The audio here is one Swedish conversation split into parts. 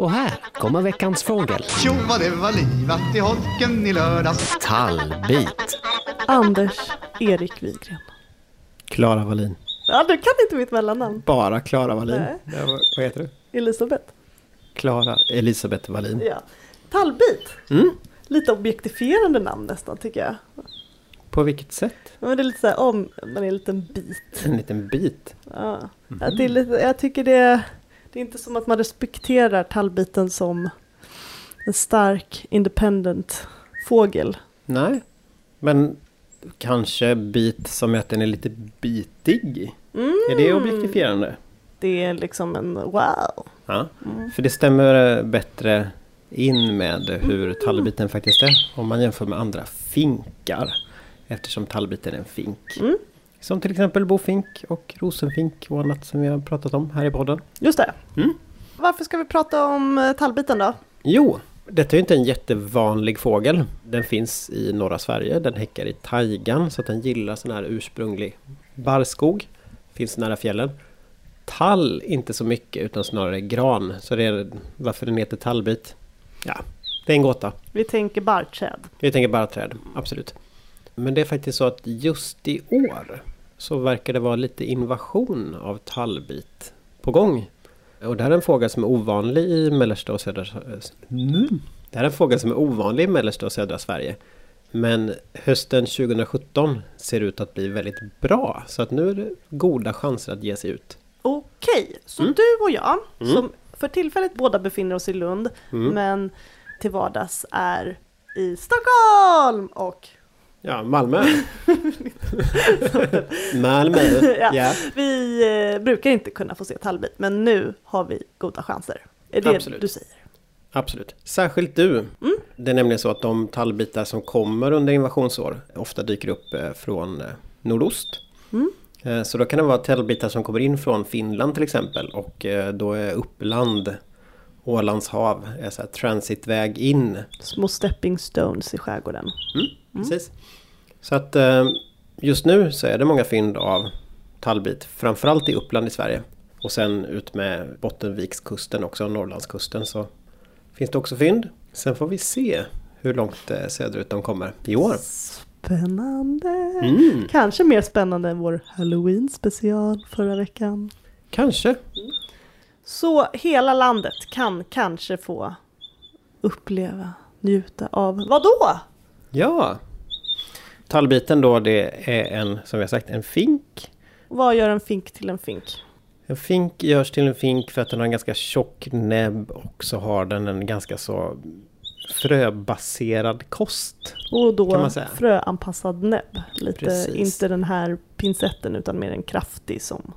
Och här kommer veckans fågel. Tjo vad det var livat i holken i lördags. Tallbit. Anders Erik Wigren. Klara Wallin. Ja, du kan inte mitt mellannamn. Bara Klara Wallin. Nej. Ja, vad, heter du? Elisabeth. Klara Elisabeth Wallin. Ja. Tallbit. Mm. Lite objektifierande namn nästan tycker jag. På vilket sätt? Men det är lite så här, om man är en liten bit. En liten bit. Ja. Att det är lite, jag tycker det, det är inte som att man respekterar tallbiten som en stark independent fågel. Nej. Men kanske bit som att den är lite bitig. Är det objektifierande? Det är liksom en wow. Ja. För det stämmer bättre in med hur tallbiten faktiskt är. Om man jämför med andra finkar. Eftersom tallbiten är en fink. Mm. Som till exempel bofink och rosenfink och annat som vi har pratat om här i podden. Just det. Mm. Varför ska vi prata om eh, tallbiten då? Jo, detta är ju inte en jättevanlig fågel. Den finns i norra Sverige. Den häckar i taigan så att den gillar sån här ursprunglig barrskog. Finns nära fjällen. Tall inte så mycket utan snarare gran. Så det är varför den heter tallbit. Ja, det är en gåta. Vi tänker barrträd. Vi tänker bara träd, absolut. Men det är faktiskt så att just i år så verkar det vara lite invasion av tallbit på gång. Och det här är en fågel som är ovanlig i mellersta och södra... Det här är en fågel som är ovanlig i mellersta och södra Sverige. Men hösten 2017 ser ut att bli väldigt bra. Så att nu är det goda chanser att ge sig ut. Okej, så Mm. du och jag, Mm. som för tillfället båda befinner oss i Lund, Mm. men till vardags är i Stockholm och Ja, Malmö. Malmö. Ja. ja. vi eh, brukar inte kunna få se tallbit, men nu har vi goda chanser. Är det Absolut. du säger? Absolut. Särskilt du. Det är nämligen så att de tallbitar som kommer under invasionsår ofta dyker upp eh, från eh, nordost. Mm. Så då kan det vara tallbitar som kommer in från Finland till exempel och då är Uppland, Ålands hav, är så transitväg in. Små stepping stones i skärgården. Precis. Så att eh, just nu så är det många fynd av tallbit, framförallt i Uppland i Sverige. Och sen ut med Bottenvikskusten också, Norrlandskusten, så finns det också fynd. Sen får vi se hur långt eh, söderut de kommer i år. Spännande! Mm, Kanske mer spännande än vår halloween special förra veckan. kanske. Så hela landet kan kanske få uppleva, njuta av, vad då? Ja. Tallbiten då det är en, som vi har sagt, en fink. Vad gör en fink till en fink? En fink görs till en fink för att den har en ganska tjock näbb och så har den en ganska så fröbaserad kost. Och då Kan man säga. fröanpassad näbb. Lite, Precis. inte den här pincetten utan mer en kraftig som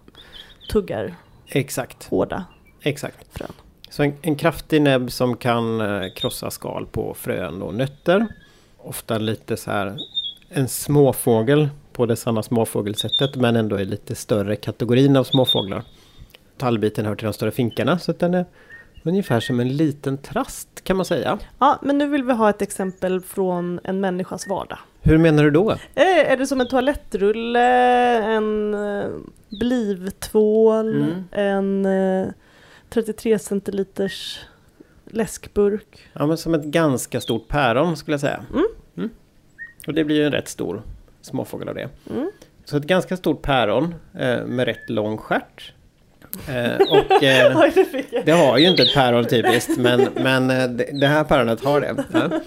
tuggar Exakt, hårda exakt. frön. Så en, en kraftig näbb som kan eh, krossa skal på frön och nötter. Ofta lite så här en småfågel på det sanna småfågelsättet men ändå i lite större kategorin av småfåglar. Tallbiten hör till de större finkarna så att den är ungefär som en liten trast kan man säga. Ja, men nu vill vi ha ett exempel från en människas vardag. Hur menar du då? Eh, Är det som en toalettrulle, en eh, blivtvål, Mm. en eh, 33 centiliters läskburk? Ja men som ett ganska stort päron skulle jag säga. Mm. Och det blir ju en rätt stor småfågel av det. Mm. Så ett ganska stort päron eh, med rätt lång stjärt. Eh, och eh, Oj, det har ju inte ett päron typiskt men, men eh, det, det här päronet har det.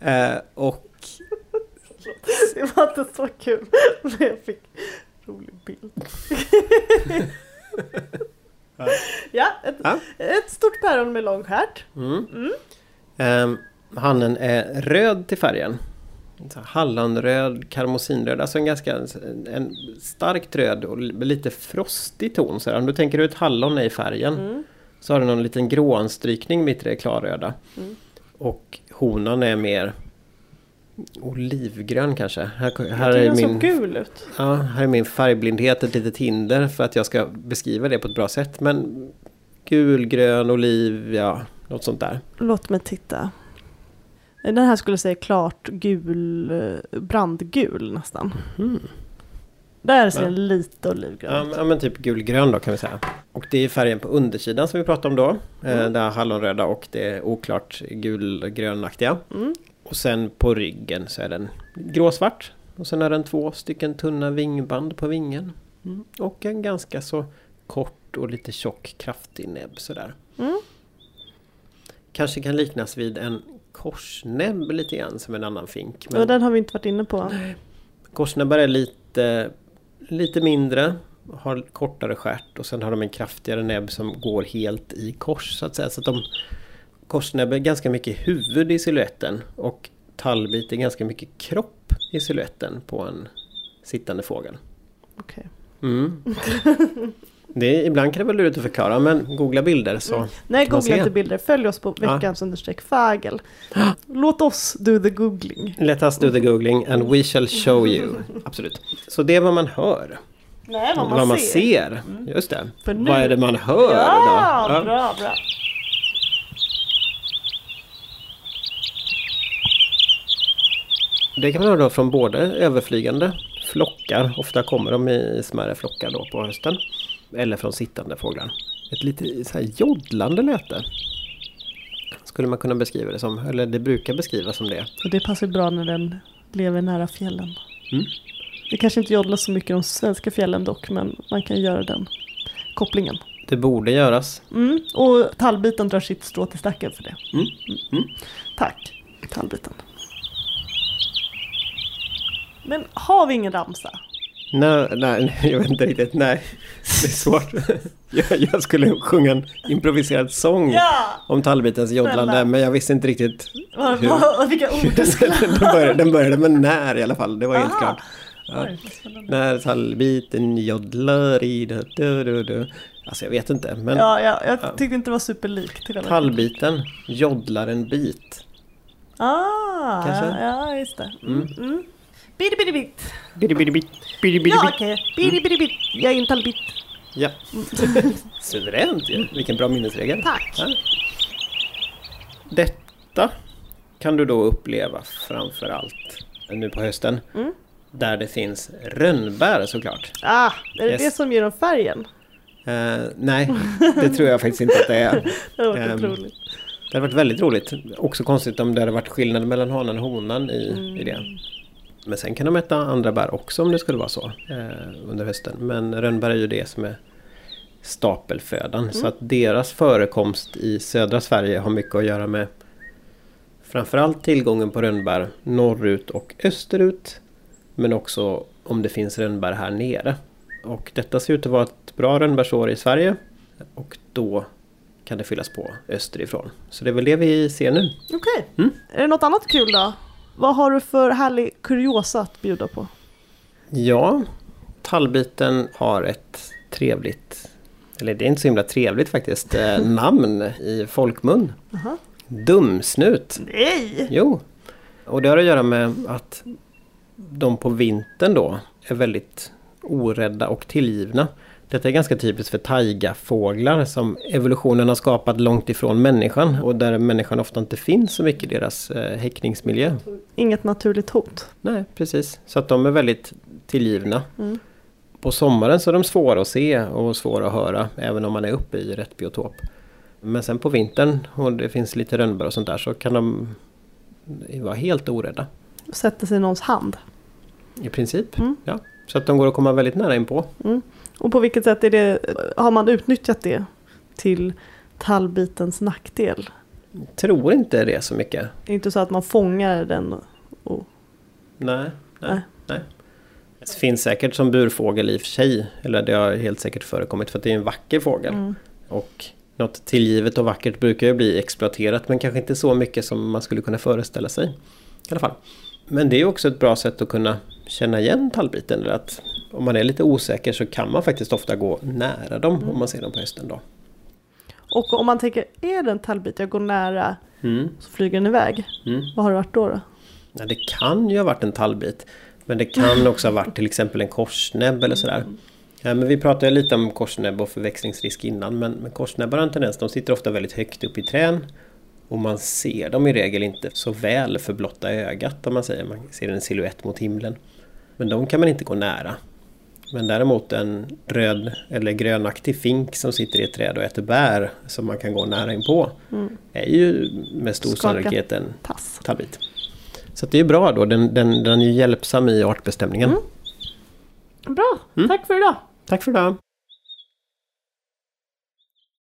Ja. Eh, och Det var inte så kul, men jag fick rolig bild. ja, ett, Ja. ett stort päron med lång stjärt. Mm. Ehm, hannen är röd till färgen. Hallonröd, karmosinröd, alltså en ganska en starkt röd och lite frostig ton. Så här. Om du tänker ett hallon är i färgen Mm. så har den någon liten gråanstrykning mitt i det klarröda. Mm. Och honan är mer olivgrön kanske. Här, här, är min, gul ut. ja, här är min färgblindhet ett litet hinder för att jag ska beskriva det på ett bra sätt. Men gul, grön, oliv, ja, något sånt där. Låt mig titta. Den här skulle säga klart gul, eh, brandgul nästan. Mm. Där ser Ja. den lite olivgrön ut. ja men typ gulgrön då kan vi säga. Och det är färgen på undersidan som vi pratade om då. Eh, Mm. Det här hallonröda och det oklart gulgrönaktiga. Mm. Och sen på ryggen så är den gråsvart. Och sen är den två stycken tunna vingband på vingen. Mm. Och en ganska så kort och lite tjock kraftig näbb sådär. Mm. Kanske kan liknas vid en korsnäbb lite grann som en annan fink. Och den har vi inte varit inne på. Korsnäbbar är lite, lite mindre, har kortare stjärt och sen har de en kraftigare näbb som går helt i kors så att säga. Så att de, korsnäbb är ganska mycket huvud i siluetten och tallbit är ganska mycket kropp i siluetten på en sittande fågel. Okej. Mm. Det är, ibland kan det vara lurigt att förklara men googla bilder så Nej, Kan man googla inte bilder. Följ oss på Ja. veckans understreck fagel. Låt oss do the googling. let us do the googling and we shall show you. Absolut. Så det är vad man hör. Nej, vad man, vad man ser. ser. Just det. För nu- Vad är det man hör Ja, då? Ja. bra, bra. Det kan man höra då från både överflygande flockar, ofta kommer de i smärre flockar då på hösten. Eller från sittande fåglar. Ett lite så här joddlande läte. Skulle man kunna beskriva det som, eller det brukar beskrivas som det. Och det passar bra när den lever nära fjällen. Mm. Det kanske inte joddlas så mycket i de svenska fjällen dock, men man kan göra den kopplingen. Det borde göras. Mm. Och tallbiten drar sitt strå till stacken för det. Mm. Mm. Tack, tallbiten. Men har vi ingen ramsa? Nej, nej, jag vet inte riktigt. Nej, det är svårt. Jag, jag skulle sjunga en improviserad sång Ja! om tallbitens joddlande, men jag visste inte riktigt Vad- Hur? vad- Vilka ord du skulle den, började, den började med när i alla fall, det var helt Aha. klart. Ja. Oj. När tallbiten joddlar i du, du, du. Alltså jag vet inte, men Ja, ja, jag Ja. tyckte inte det var superlikt. tallbiten joddlar en bit. Ah, Kanske? ja, just det. Mm. Mm. Mm. Bidi bidi bit. Bidi, bidi, bit, bidi, bidi, Ja, okej. Bidi bidi bit. Jag är en tallbit. Ja. Suveränt ju. Vilken bra minnesregel. Tack. Ja. Detta kan du då uppleva framför allt nu på hösten. Mm. Där det finns rönnbär såklart. Ah, är det Yes. det som ger dem färgen? Eh, nej, det tror jag faktiskt inte att det är. Det var Ehm, otroligt. Det hade varit väldigt roligt. Också konstigt om det hade varit skillnad mellan hanen och honan i, i det. Men sen kan de äta andra bär också om det skulle vara så eh, under hösten. Men rönnbär är ju det som är stapelfödan. Så att deras förekomst i södra Sverige har mycket att göra med framförallt tillgången på rönnbär norrut och österut. Men också om det finns rönnbär här nere. Och detta ser ut att vara ett bra rönnbärsår i Sverige. Och då kan det fyllas på österifrån. Så det är väl det vi ser nu. Okej. Mm. Är det något annat kul då? Vad har du för härlig kuriosa att bjuda på? Ja, tallbiten har ett trevligt, eller det är inte så himla trevligt faktiskt, eh, namn i folkmun. Aha. Dumsnut. Nej! Jo, och det har att göra med att de på vintern då är väldigt orädda och tillgivna. Detta är ganska typiskt för taigafåglar som evolutionen har skapat långt ifrån människan och där människan ofta inte finns så mycket i deras eh, häckningsmiljö. Inget naturligt hot. Nej, precis. Så att de är väldigt tillgivna. Mm. På sommaren så är de svåra att se och svåra att höra även om man är uppe i rätt biotop. Men sen på vintern och det finns lite rönnbär och sånt där så kan de vara helt orädda. Sätter sig i någons hand. I princip. Mm. Ja. Så att de går att komma väldigt nära in på. Och på vilket sätt är det, har man utnyttjat det till tallbitens nackdel? Tror inte det så mycket. Det är inte så att man fångar den och... Nej. Nej. Nej. nej. Det finns säkert som burfågel i och för sig. Eller det har helt säkert förekommit för att det är en vacker fågel. Mm. Och något tillgivet och vackert brukar ju bli exploaterat men kanske inte så mycket som man skulle kunna föreställa sig. I alla fall. Men det är också ett bra sätt att kunna känna igen tallbiten. Eller att om man är lite osäker så kan man faktiskt ofta gå nära dem om man ser dem på hösten. Då. Och om man tänker, är det en tallbit, jag går nära, Mm. så flyger den iväg. Mm. Vad har det varit då? då? Ja, det kan ju ha varit en tallbit. Men det kan också ha varit till exempel en korsnäbb eller sådär. Ja, men vi pratade lite om korsnäbb och förväxlingsrisk innan. Men, men korsnäbbar har en tendens, de sitter ofta väldigt högt upp i trän. Och man ser dem i regel inte så väl för blotta ögat om man säger. Man ser en silhuett mot himlen. Men de kan man inte gå nära. Men däremot en röd eller grönaktig fink som sitter i ett träd och äter bär som man kan gå nära in på är ju med stor Skaka. sannolikhet en Tass. tallbit. Så det är bra då, den, den, den är hjälpsam i artbestämningen. Bra, tack för idag! Tack för idag!